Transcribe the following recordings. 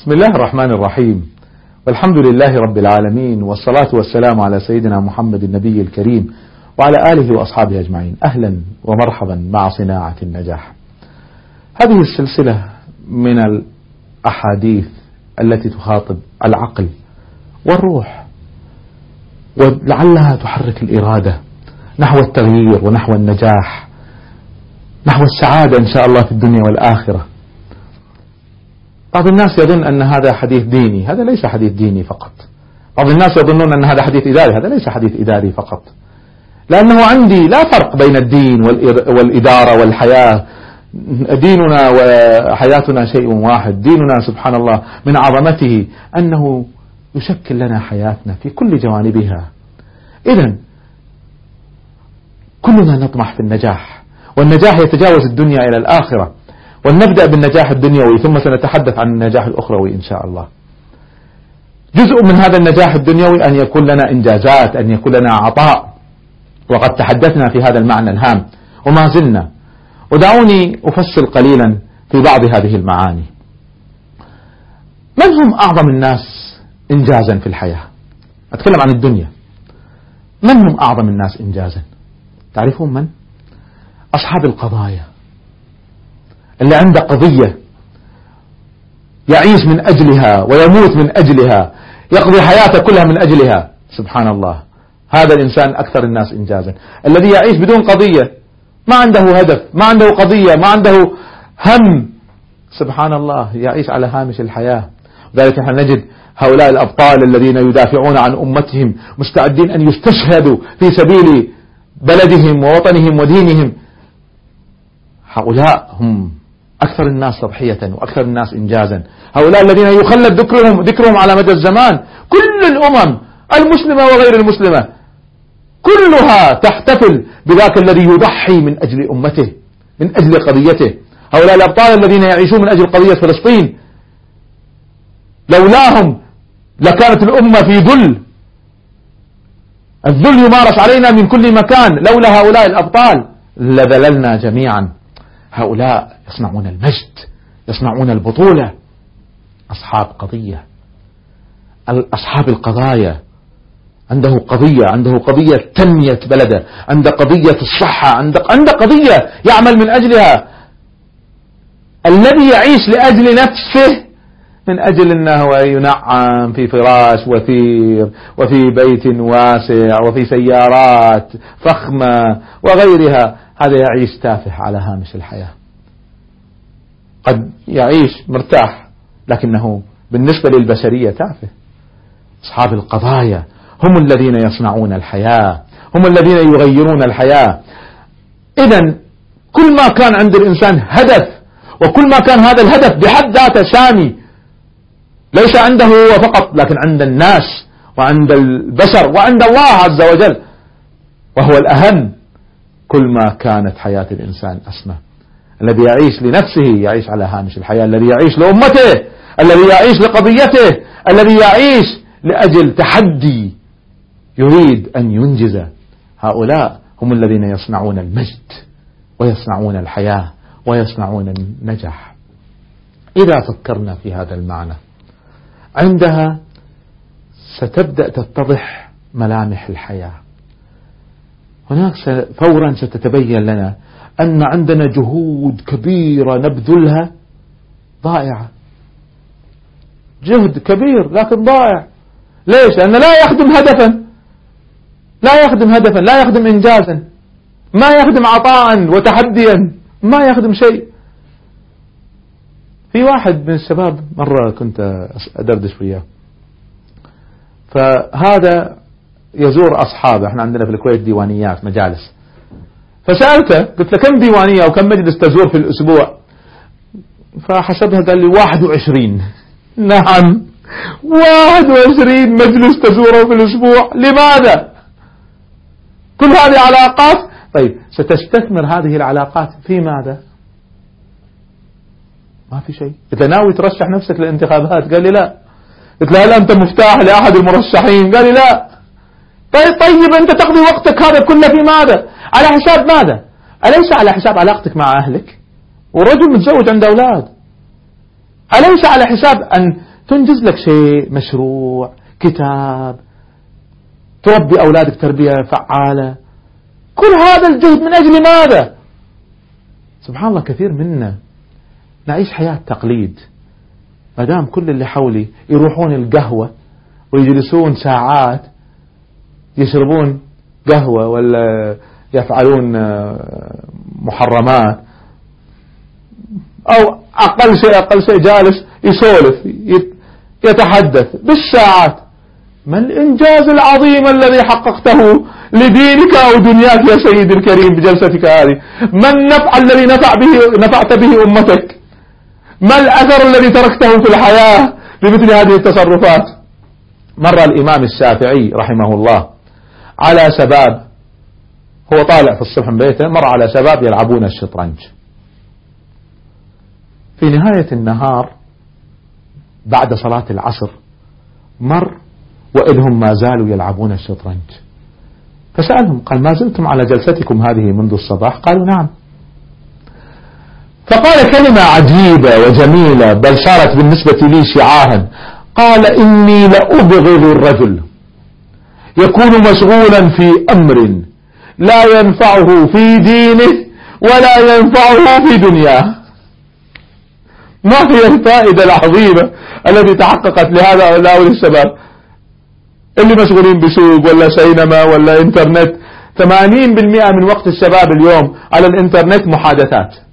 بسم الله الرحمن الرحيم. والحمد لله رب العالمين والصلاة والسلام على سيدنا محمد النبي الكريم وعلى آله وأصحابه أجمعين. أهلا ومرحبا مع صناعة النجاح. هذه السلسلة من الأحاديث التي تخاطب العقل والروح. ولعلها تحرك الإرادة نحو التغيير ونحو النجاح نحو السعادة إن شاء الله في الدنيا والآخرة. بعض الناس يظن أن هذا حديث ديني هذا ليس حديث ديني فقط. بعض الناس يظنون أن هذا حديث إداري هذا ليس حديث إداري فقط. لأنه عندي لا فرق بين الدين والإدارة والحياة. ديننا وحياتنا شيء واحد. ديننا سبحان الله من عظمته أنه يشكل لنا حياتنا في كل جوانبها. إذا كلنا نطمح في النجاح والنجاح يتجاوز الدنيا إلى الآخرة ولنبدأ بالنجاح الدنيوي ثم سنتحدث عن النجاح الأخروي إن شاء الله. جزء من هذا النجاح الدنيوي أن يكون لنا إنجازات أن يكون لنا عطاء. وقد تحدثنا في هذا المعنى الهام وما زلنا. ودعوني أفصل قليلا في بعض هذه المعاني. من هم أعظم الناس؟ إنجازا في الحياة. أتكلم عن الدنيا. من هم أعظم الناس إنجازا؟ تعرفون من؟ أصحاب القضايا. اللي عنده قضية يعيش من أجلها ويموت من أجلها يقضي حياته كلها من أجلها. سبحان الله. هذا الإنسان أكثر الناس إنجازا. الذي يعيش بدون قضية ما عنده هدف ما عنده قضية ما عنده هم. سبحان الله. يعيش على هامش الحياة. ذلك نحن نجد هؤلاء الأبطال الذين يدافعون عن أمتهم مستعدين أن يستشهدوا في سبيل بلدهم ووطنهم ودينهم. هؤلاء هم أكثر الناس تضحية وأكثر الناس إنجازا. هؤلاء الذين يخلد ذكرهم ذكرهم على مدى الزمان. كل الأمم المسلمة وغير المسلمة كلها تحتفل بذاك الذي يضحي من أجل أمته من أجل قضيته. هؤلاء الأبطال الذين يعيشون من أجل قضية فلسطين لولاهم لكانت الأمة في ذل. الذل يمارس علينا من كل مكان. لولا هؤلاء الأبطال لذللنا جميعا. هؤلاء يصنعون المجد يصنعون البطولة. أصحاب قضية. أصحاب القضايا. عنده قضية عنده قضية تنمية بلده. عنده قضية الصحة. عنده, عنده قضية يعمل من أجلها. الذي يعيش لأجل نفسه من أجل أنه ينعم في فراش وثير وفي بيت واسع وفي سيارات فخمة وغيرها هذا يعيش تافه على هامش الحياة. قد يعيش مرتاح لكنه بالنسبة للبشرية تافه. أصحاب القضايا هم الذين يصنعون الحياة هم الذين يغيرون الحياة. إذا كل ما كان عند الإنسان هدف وكل ما كان هذا الهدف بحد ذاته سامي ليس عنده هو فقط لكن عند الناس وعند البشر وعند الله عز وجل. وهو الأهم كل ما كانت حياة الإنسان أسمى. الذي يعيش لنفسه يعيش على هامش الحياة. الذي يعيش لأمته الذي يعيش لقضيته الذي يعيش لأجل تحدي يريد أن ينجز. هؤلاء هم الذين يصنعون المجد ويصنعون الحياة ويصنعون النجاح. إذا فكرنا في هذا المعنى. عندها ستبدأ تتضح ملامح الحياة. هناك فورا ستتبين لنا أن عندنا جهود كبيرة نبذلها ضائعة. جهد كبير لكن ضائع. ليش؟ لأنه لا يخدم هدفا. لا يخدم هدفا لا يخدم إنجازا. ما يخدم عطاء وتحديا. ما يخدم شيء. في واحد من الشباب مرة كنت أدردش وياه. فهذا يزور أصحابه. إحنا عندنا في الكويت ديوانيات مجالس. فسألته قلت له كم ديوانية أو كم مجلس تزور في الأسبوع؟ فحسبها قال لي 21 نعم. 21 مجلس تزوره في الأسبوع. لماذا؟ كل هذه علاقات؟ طيب ستستثمر هذه العلاقات في ماذا؟ ما في شيء. قلت له ناوي ترشح نفسك للانتخابات؟ قال لي لا. قلت له هل أنت مفتاح لأحد المرشحين؟ قال لي لا. طيب طيب أنت تقضي وقتك هذا كله في ماذا؟ على حساب ماذا؟ أليس على حساب علاقتك مع أهلك؟ والرجل متزوج عنده أولاد. أليس على حساب أن تنجز لك شيء؟ مشروع كتاب تربي أولادك تربية فعالة. كل هذا الجهد من أجل ماذا؟ سبحان الله كثير منا نعيش حياة تقليد. ما دام كل اللي حولي يروحون القهوة ويجلسون ساعات يشربون قهوة ولا يفعلون آه، محرمات أو أقل شيء أقل شيء جالس يسولف يتحدث بالساعات. ما الإنجاز العظيم الذي حققته لدينك أو دنياك يا سيدي الكريم بجلستك هذه؟ ما النفع الذي نفع به نفعت به أمتك؟ ما الأثر الذي تركته في الحياة بمثل هذه التصرفات؟ مر الإمام الشافعي رحمه الله على شباب هو طالع في الصبح من بيته مر على شباب يلعبون الشطرنج. في نهاية النهار بعد صلاة العصر مر وإنهم ما زالوا يلعبون الشطرنج. فسألهم قال ما زلتم على جلستكم هذه منذ الصباح؟ قالوا نعم. فقال كلمة عجيبة وجميلة بل صارت بالنسبة لي شعارا قال إني لأبغض الرجل. يكون مشغولا في أمر لا ينفعه في دينه ولا ينفعه في دنياه. ما هي الفائدة العظيمة التي تحققت لهذا هؤلاء الشباب؟ اللي مشغولين بسوق ولا سينما ولا إنترنت. 80% من وقت الشباب اليوم على الإنترنت محادثات.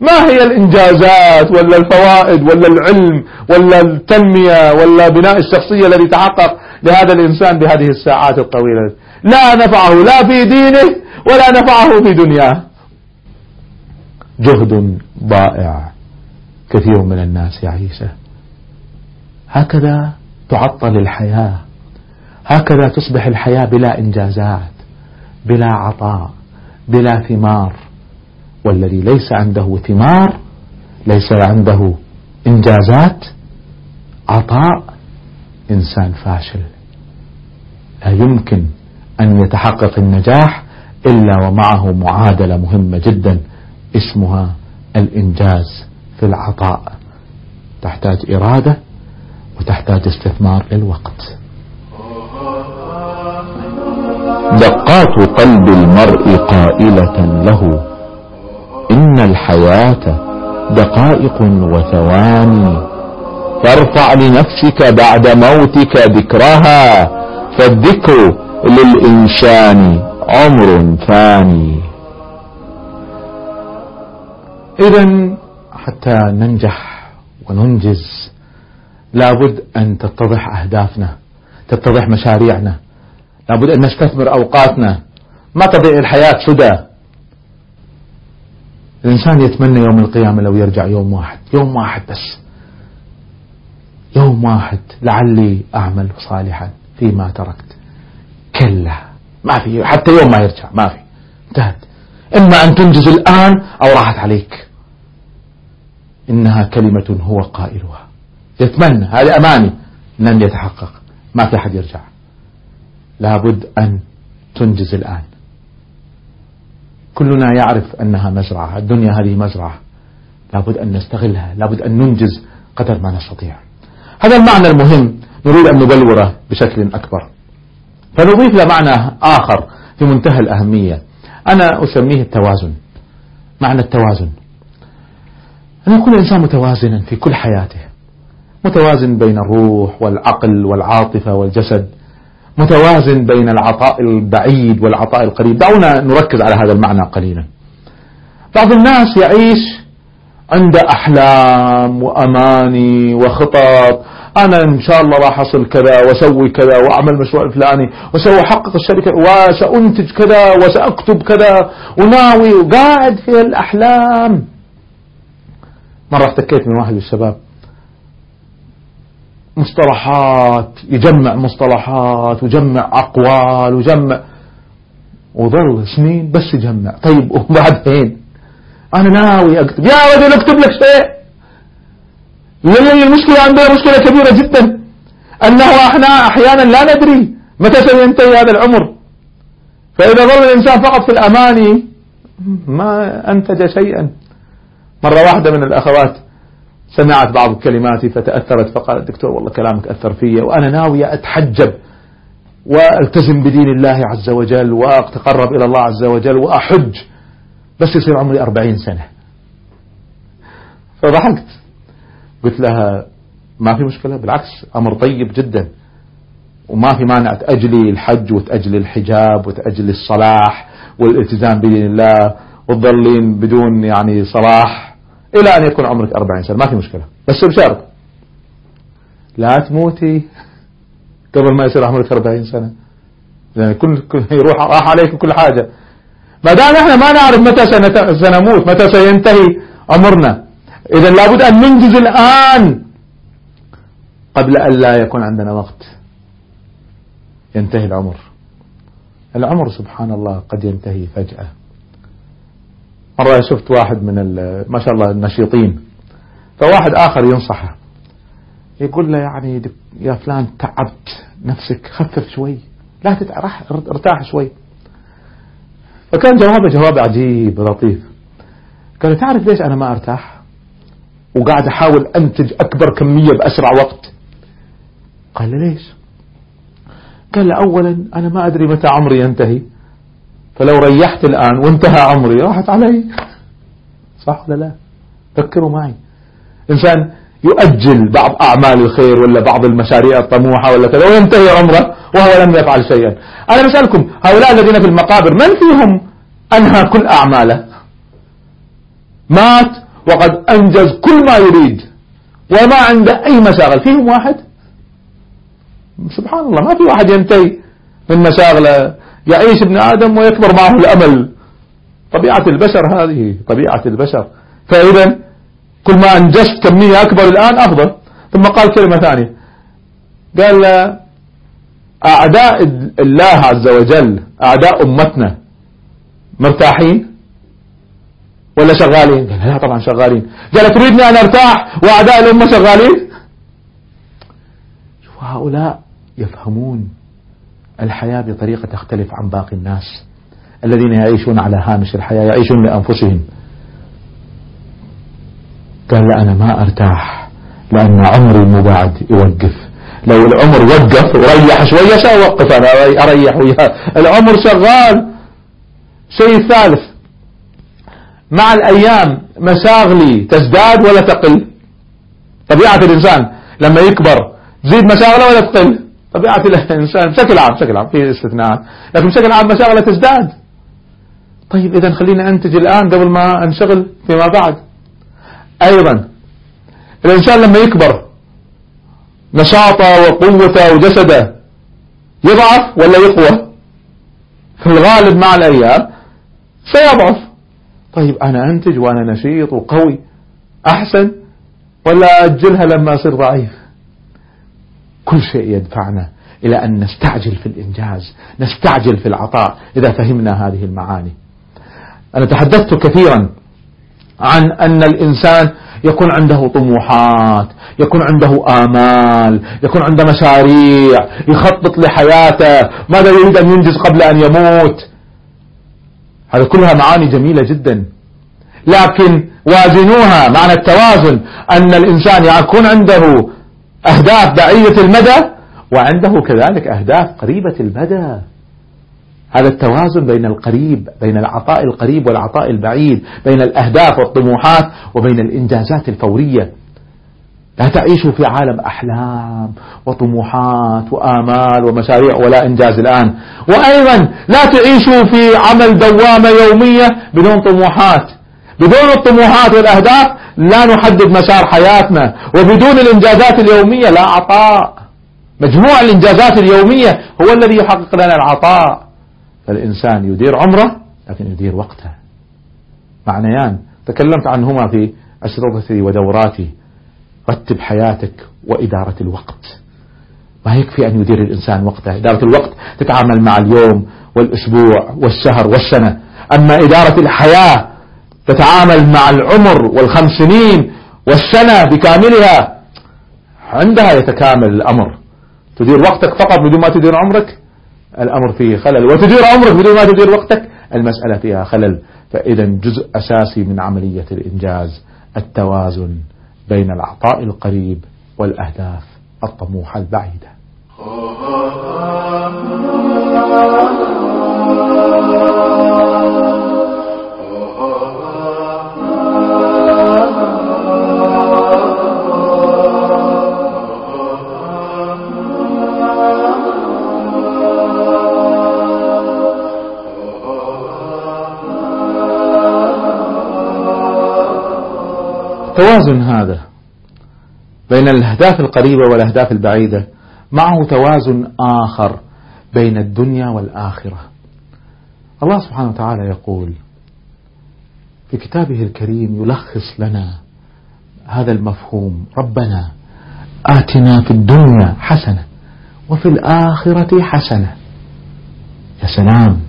ما هي الإنجازات ولا الفوائد ولا العلم ولا التنمية ولا بناء الشخصية الذي تحقق لهذا الإنسان بهذه الساعات الطويلة؟ لا نفعه لا في دينه ولا نفعه في دنياه. جهد ضائع كثير من الناس يعيشه هكذا تعطل الحياة. هكذا تصبح الحياة بلا إنجازات بلا عطاء بلا ثمار. والذي ليس عنده ثمار ليس عنده إنجازات عطاء إنسان فاشل. لا يمكن أن يتحقق النجاح إلا ومعه معادلة مهمة جدا اسمها الإنجاز في العطاء. تحتاج إرادة وتحتاج استثمار للوقت. دقات قلب المرء قائلة له. إن الحياة دقائق وثواني. فارفع لنفسك بعد موتك ذكرها. فالذكر للإنسان عمر ثاني. إذا حتى ننجح وننجز لابد أن تتضح أهدافنا تتضح مشاريعنا. لابد أن نستثمر أوقاتنا. ما تضيع الحياة سدى. الإنسان يتمنى يوم القيامة لو يرجع يوم واحد يوم واحد بس. يوم واحد لعلي أعمل صالحا فيما تركت. كلا ما في حتى يوم ما يرجع ما في. انتهت. إما أن تنجز الآن أو راحت عليك. إنها كلمة هو قائلها. يتمنى هذه أماني. لن يتحقق ما في أحد يرجع. لابد أن تنجز الآن. كلنا يعرف أنها مزرعة الدنيا هذه مزرعة. لابد أن نستغلها لابد أن ننجز قدر ما نستطيع. هذا المعنى المهم نريد أن نبلوره بشكل أكبر. فنضيف له معنى آخر في منتهى الأهمية. أنا أسميه التوازن. معنى التوازن. أن يكون الإنسان متوازنا في كل حياته. متوازن بين الروح والعقل والعاطفة والجسد. متوازن بين العطاء البعيد والعطاء القريب. دعونا نركز على هذا المعنى قليلا. بعض الناس يعيش عنده أحلام وأماني وخطط. أنا إن شاء الله راح أصل كذا وأسوي كذا وأعمل مشروع الفلاني وسأحقق الشركة وسأنتج كذا وسأكتب كذا وناوي. وقاعد في الأحلام. مرة احتكيت من واحد الشباب. مصطلحات يجمع مصطلحات ويجمع أقوال ويجمع وظل سنين بس يجمع. طيب وبعدين؟ أنا ناوي أكتب. يا رجل أكتب لك شيء. المشكلة عندنا مشكلة كبيرة جدا أنه إحنا أحيانا لا ندري متى سينتهي هذا العمر. فإذا ظل الإنسان فقط في الأماني ما أنتج شيئا. مرة واحدة من الأخوات سمعت بعض كلماتي فتأثرت فقالت دكتور والله كلامك أثر في وأنا ناوية أتحجب وألتزم بدين الله عز وجل وأتقرب إلى الله عز وجل وأحج. بس يصير عمري أربعين سنة. فضحكت قلت لها ما في مشكلة بالعكس أمر طيب جدا. وما في مانع تأجلي الحج وتأجلي الحجاب وتأجلي الصلاح والالتزام بدين الله وتظلين بدون يعني صلاح. إلى أن يكون عمرك أربعين سنة. ما في مشكلة. بس بشرط. لا تموتي قبل ما يصير عمرك أربعين سنة. يعني كل يروح راح عليك كل حاجة. ما دام إحنا ما نعرف متى سنموت متى سينتهي عمرنا. إذا لابد أن ننجز الآن قبل أن لا يكون عندنا وقت. ينتهي العمر. العمر سبحان الله قد ينتهي فجأة. مرة شفت واحد من ما شاء الله النشيطين. فواحد آخر ينصحه. يقول له يعني يا فلان تعبت نفسك خفف شوي. لا تتعرح ارتاح شوي. فكان جوابه جواب عجيب لطيف. قال تعرف ليش أنا ما أرتاح؟ وقاعد أحاول أنتج أكبر كمية بأسرع وقت. قال ليش؟ قال له أولا أنا ما أدري متى عمري ينتهي. فلو ريحت الآن وانتهى عمري راحت علي. صح ولا لا؟ فكروا معي. إنسان يؤجل بعض أعمال الخير ولا بعض المشاريع الطموحة ولا كذا وينتهي عمره وهو لم يفعل شيئا. أنا بسألكم هؤلاء الذين في المقابر من فيهم أنهى كل أعماله؟ مات وقد أنجز كل ما يريد وما عنده أي مشاغل. فيهم واحد؟ سبحان الله ما في واحد ينتهي من مشاغله. يعيش ابن آدم ويكبر معه الأمل. طبيعة البشر هذه طبيعة البشر. فإذا كل ما أنجزت كمية أكبر الآن أفضل. ثم قال كلمة ثانية. قال أعداء الله عز وجل أعداء أمتنا مرتاحين ولا شغالين؟ قال لا طبعا شغالين. قال تريدني أن أرتاح وأعداء الأمة شغالين؟ شوف هؤلاء يفهمون الحياة بطريقة تختلف عن باقي الناس. الذين يعيشون على هامش الحياة يعيشون لأنفسهم. قال لا أنا ما أرتاح لأن عمري مو بعد يوقف. لو العمر وقف وريح شوية سأوقف أنا أريح وياه. العمر شغال. شيء ثالث مع الأيام مشاغلي تزداد ولا تقل. طبيعة الإنسان لما يكبر تزيد مشاغله ولا تقل. طبيعة الإنسان بشكل عام بشكل عام في استثناءات لكن بشكل عام مشاغله تزداد. طيب إذا خلينا أنتج الآن قبل ما أنشغل فيما بعد. أيضا الإنسان لما يكبر نشاطه وقوته وجسده يضعف ولا يقوى؟ في الغالب مع الأيام سيضعف. طيب أنا أنتج وأنا نشيط وقوي أحسن ولا أجلها لما أصير ضعيف؟ كل شيء يدفعنا إلى أن نستعجل في الإنجاز نستعجل في العطاء إذا فهمنا هذه المعاني. أنا تحدثت كثيرا عن أن الإنسان يكون عنده طموحات يكون عنده آمال يكون عنده مشاريع يخطط لحياته ماذا يريد أن ينجز قبل أن يموت. هذه كلها معاني جميلة جدا. لكن وازنوها معنى التوازن أن الإنسان يكون عنده أهداف بعيدة المدى وعنده كذلك أهداف قريبة المدى. هذا التوازن بين القريب بين العطاء القريب والعطاء البعيد بين الأهداف والطموحات وبين الإنجازات الفورية. لا تعيشوا في عالم أحلام وطموحات وآمال ومشاريع ولا إنجاز الآن. وأيضا لا تعيشوا في عمل دوامة يومية بدون طموحات. بدون الطموحات والأهداف لا نحدد مسار حياتنا وبدون الإنجازات اليومية لا عطاء. مجموع الإنجازات اليومية هو الذي يحقق لنا العطاء. فالإنسان يدير عمره لكن يدير وقته. معنيان تكلمت عنهما في أشرطتي ودوراتي. رتب حياتك وإدارة الوقت. ما يكفي أن يدير الإنسان وقته. إدارة الوقت تتعامل مع اليوم والأسبوع والشهر والسنة. أما إدارة الحياة تتعامل مع العمر والخمس سنين والسنة بكاملها. عندها يتكامل الأمر. تدير وقتك فقط بدون ما تدير عمرك؟ الأمر فيه خلل. وتدير عمرك بدون ما تدير وقتك؟ المسألة فيها خلل. فإذا جزء أساسي من عملية الإنجاز التوازن بين العطاء القريب والأهداف الطموحة البعيدة. التوازن هذا بين الأهداف القريبة والأهداف البعيدة معه توازن آخر بين الدنيا والآخرة. الله سبحانه وتعالى يقول في كتابه الكريم يلخص لنا هذا المفهوم ربنا آتنا في الدنيا حسنة وفي الآخرة حسنة. يا سلام.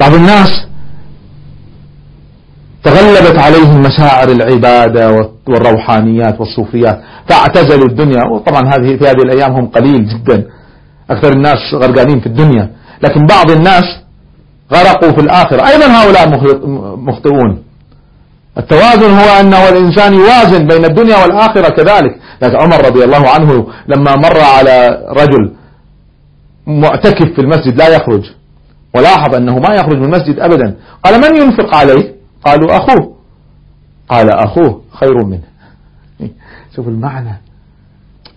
بعض الناس تغلبت عليهم مشاعر العبادة والروحانيات والصوفيات. فاعتزلوا الدنيا. وطبعا هذه في هذه الأيام هم قليل جدا. أكثر الناس غرقانين في الدنيا. لكن بعض الناس غرقوا في الآخرة. أيضا هؤلاء مخطئون. التوازن هو أنه الإنسان يوازن بين الدنيا والآخرة كذلك. لكن عمر رضي الله عنه لما مر على رجل معتكف في المسجد لا يخرج. ولاحظ أنه ما يخرج من المسجد أبدا. قال من ينفق عليه؟ قالوا أخوه. قال أخوه خير منه. شوف المعنى.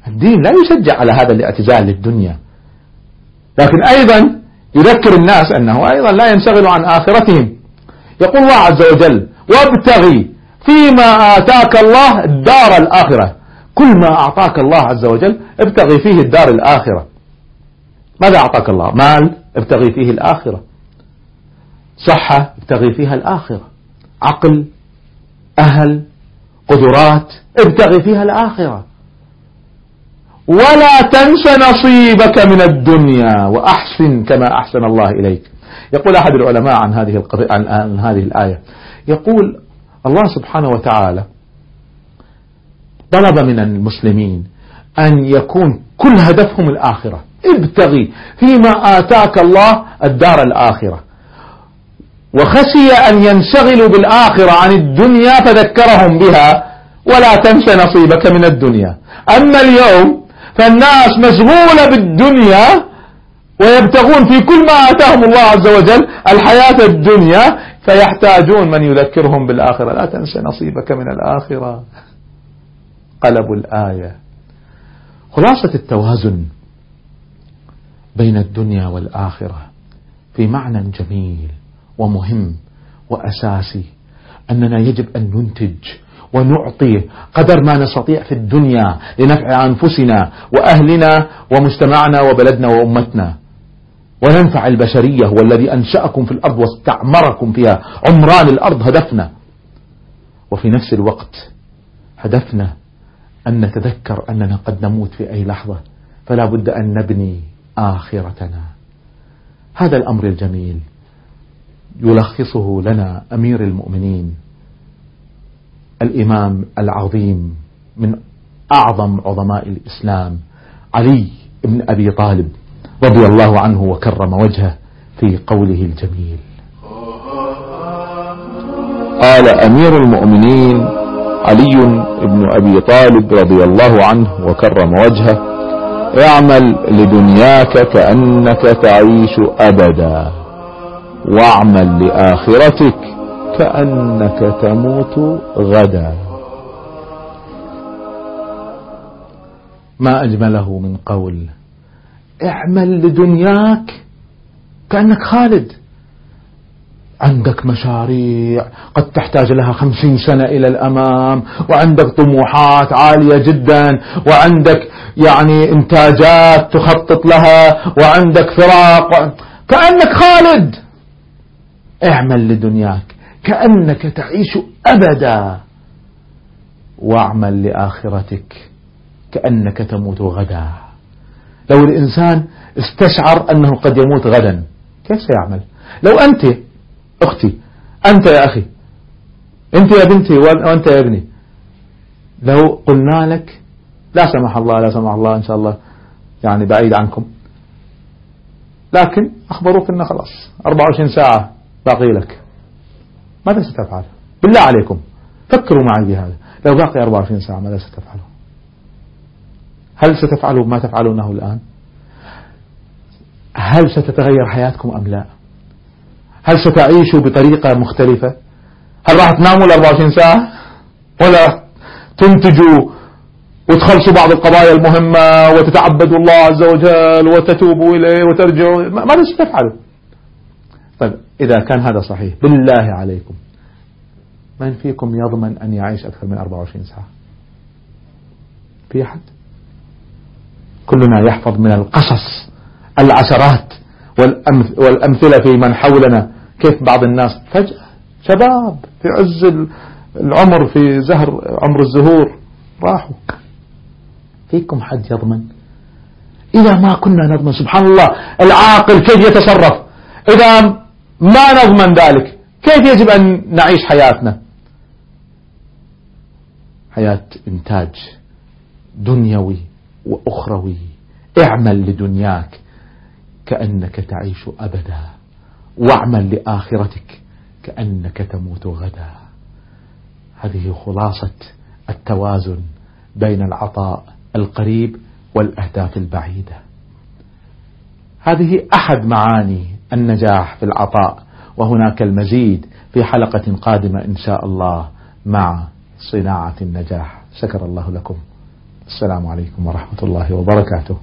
الدين لا يشجع على هذا الاعتزال للدنيا. لكن أيضا يذكر الناس أنه أيضا لا ينشغل عن آخرتهم. يقول الله عز وجل وابتغي فيما آتاك الله الدار الآخرة. كل ما أعطاك الله عز وجل ابتغي فيه الدار الآخرة. ماذا أعطاك الله؟ مال ابتغي فيه الآخرة. صحة ابتغي فيها الآخرة. عقل أهل قدرات ابتغي فيها الآخرة. ولا تنس نصيبك من الدنيا وأحسن كما أحسن الله إليك. يقول أحد العلماء عن هذه عن هذه الآية يقول الله سبحانه وتعالى طلب من المسلمين أن يكون كل هدفهم الآخرة. ابتغي فيما آتاك الله الدار الآخرة. وخشي أن ينشغلوا بالآخرة عن الدنيا فذكرهم بها ولا تنس نصيبك من الدنيا. أما اليوم فالناس مشغولة بالدنيا ويبتغون في كل ما آتاهم الله عز وجل الحياة الدنيا فيحتاجون من يذكرهم بالآخرة. لا تنس نصيبك من الآخرة. قلبوا الآية. خلاصة التوازن بين الدنيا والآخرة في معنى جميل. ومهم وأساسي أننا يجب أن ننتج ونعطي قدر ما نستطيع في الدنيا لنفع أنفسنا وأهلنا ومجتمعنا وبلدنا وأمتنا. وننفع البشرية هو الذي أنشأكم في الأرض واستعمركم فيها. عمران الأرض هدفنا. وفي نفس الوقت هدفنا أن نتذكر أننا قد نموت في أي لحظة. فلا بد أن نبني آخرتنا. هذا الأمر الجميل. يلخصه لنا أمير المؤمنين الإمام العظيم من أعظم عظماء الإسلام علي بن أبي طالب رضي الله عنه وكرم وجهه في قوله الجميل. قال أمير المؤمنين علي بن أبي طالب رضي الله عنه وكرم وجهه اعمل لدنياك كأنك تعيش أبدا. واعمل لآخرتك كأنك تموت غدا. ما أجمله من قول اعمل لدنياك كأنك خالد. عندك مشاريع قد تحتاج لها خمسين سنة إلى الأمام وعندك طموحات عالية جدا وعندك يعني إنتاجات تخطط لها وعندك فراق كأنك خالد. اعمل لدنياك كأنك تعيش أبدا واعمل لآخرتك كأنك تموت غدا. لو الإنسان استشعر أنه قد يموت غدا كيف سيعمل؟ لو أنت أختي أنت يا أخي أنت يا بنتي وأنت يا ابني لو قلنا لك لا سمح الله لا سمح الله إن شاء الله يعني بعيد عنكم لكن أخبروك أنه خلاص 24 ساعة. باقي لك. ماذا ستفعل. بالله عليكم. فكروا معي بهذا. لو باقي 24 ساعة ماذا ستفعلوا هل ستفعلوا ما تفعلونه الآن؟ هل ستتغير حياتكم أم لا؟ هل ستعيشوا بطريقة مختلفة؟ هل راح تناموا ال 24 ساعة؟ ولا تنتجوا وتخلصوا بعض القضايا المهمة وتتعبدوا الله عز وجل وتتوبوا إليه وترجعوا؟ ماذا ستفعلوا. طيب إذا كان هذا صحيح بالله عليكم. من فيكم يضمن أن يعيش أكثر من 24 ساعة؟ في أحد؟ كلنا يحفظ من القصص العشرات والأمثلة في من حولنا كيف بعض الناس فجأة شباب في عز العمر في زهر عمر الزهور راحوا. فيكم حد يضمن؟ إذا ما كنا نضمن سبحان الله العاقل كيف يتصرف؟ إذا ما نضمن ذلك. كيف يجب أن نعيش حياتنا؟ حياة إنتاج دنيوي وأخروي. اعمل لدنياك كأنك تعيش أبدا واعمل لآخرتك كأنك تموت غدا. هذه خلاصة التوازن بين العطاء القريب والأهداف البعيدة. هذه أحد معاني النجاح في العطاء وهناك المزيد في حلقة قادمة إن شاء الله مع صناعة النجاح. شكر الله لكم. السلام عليكم ورحمة الله وبركاته.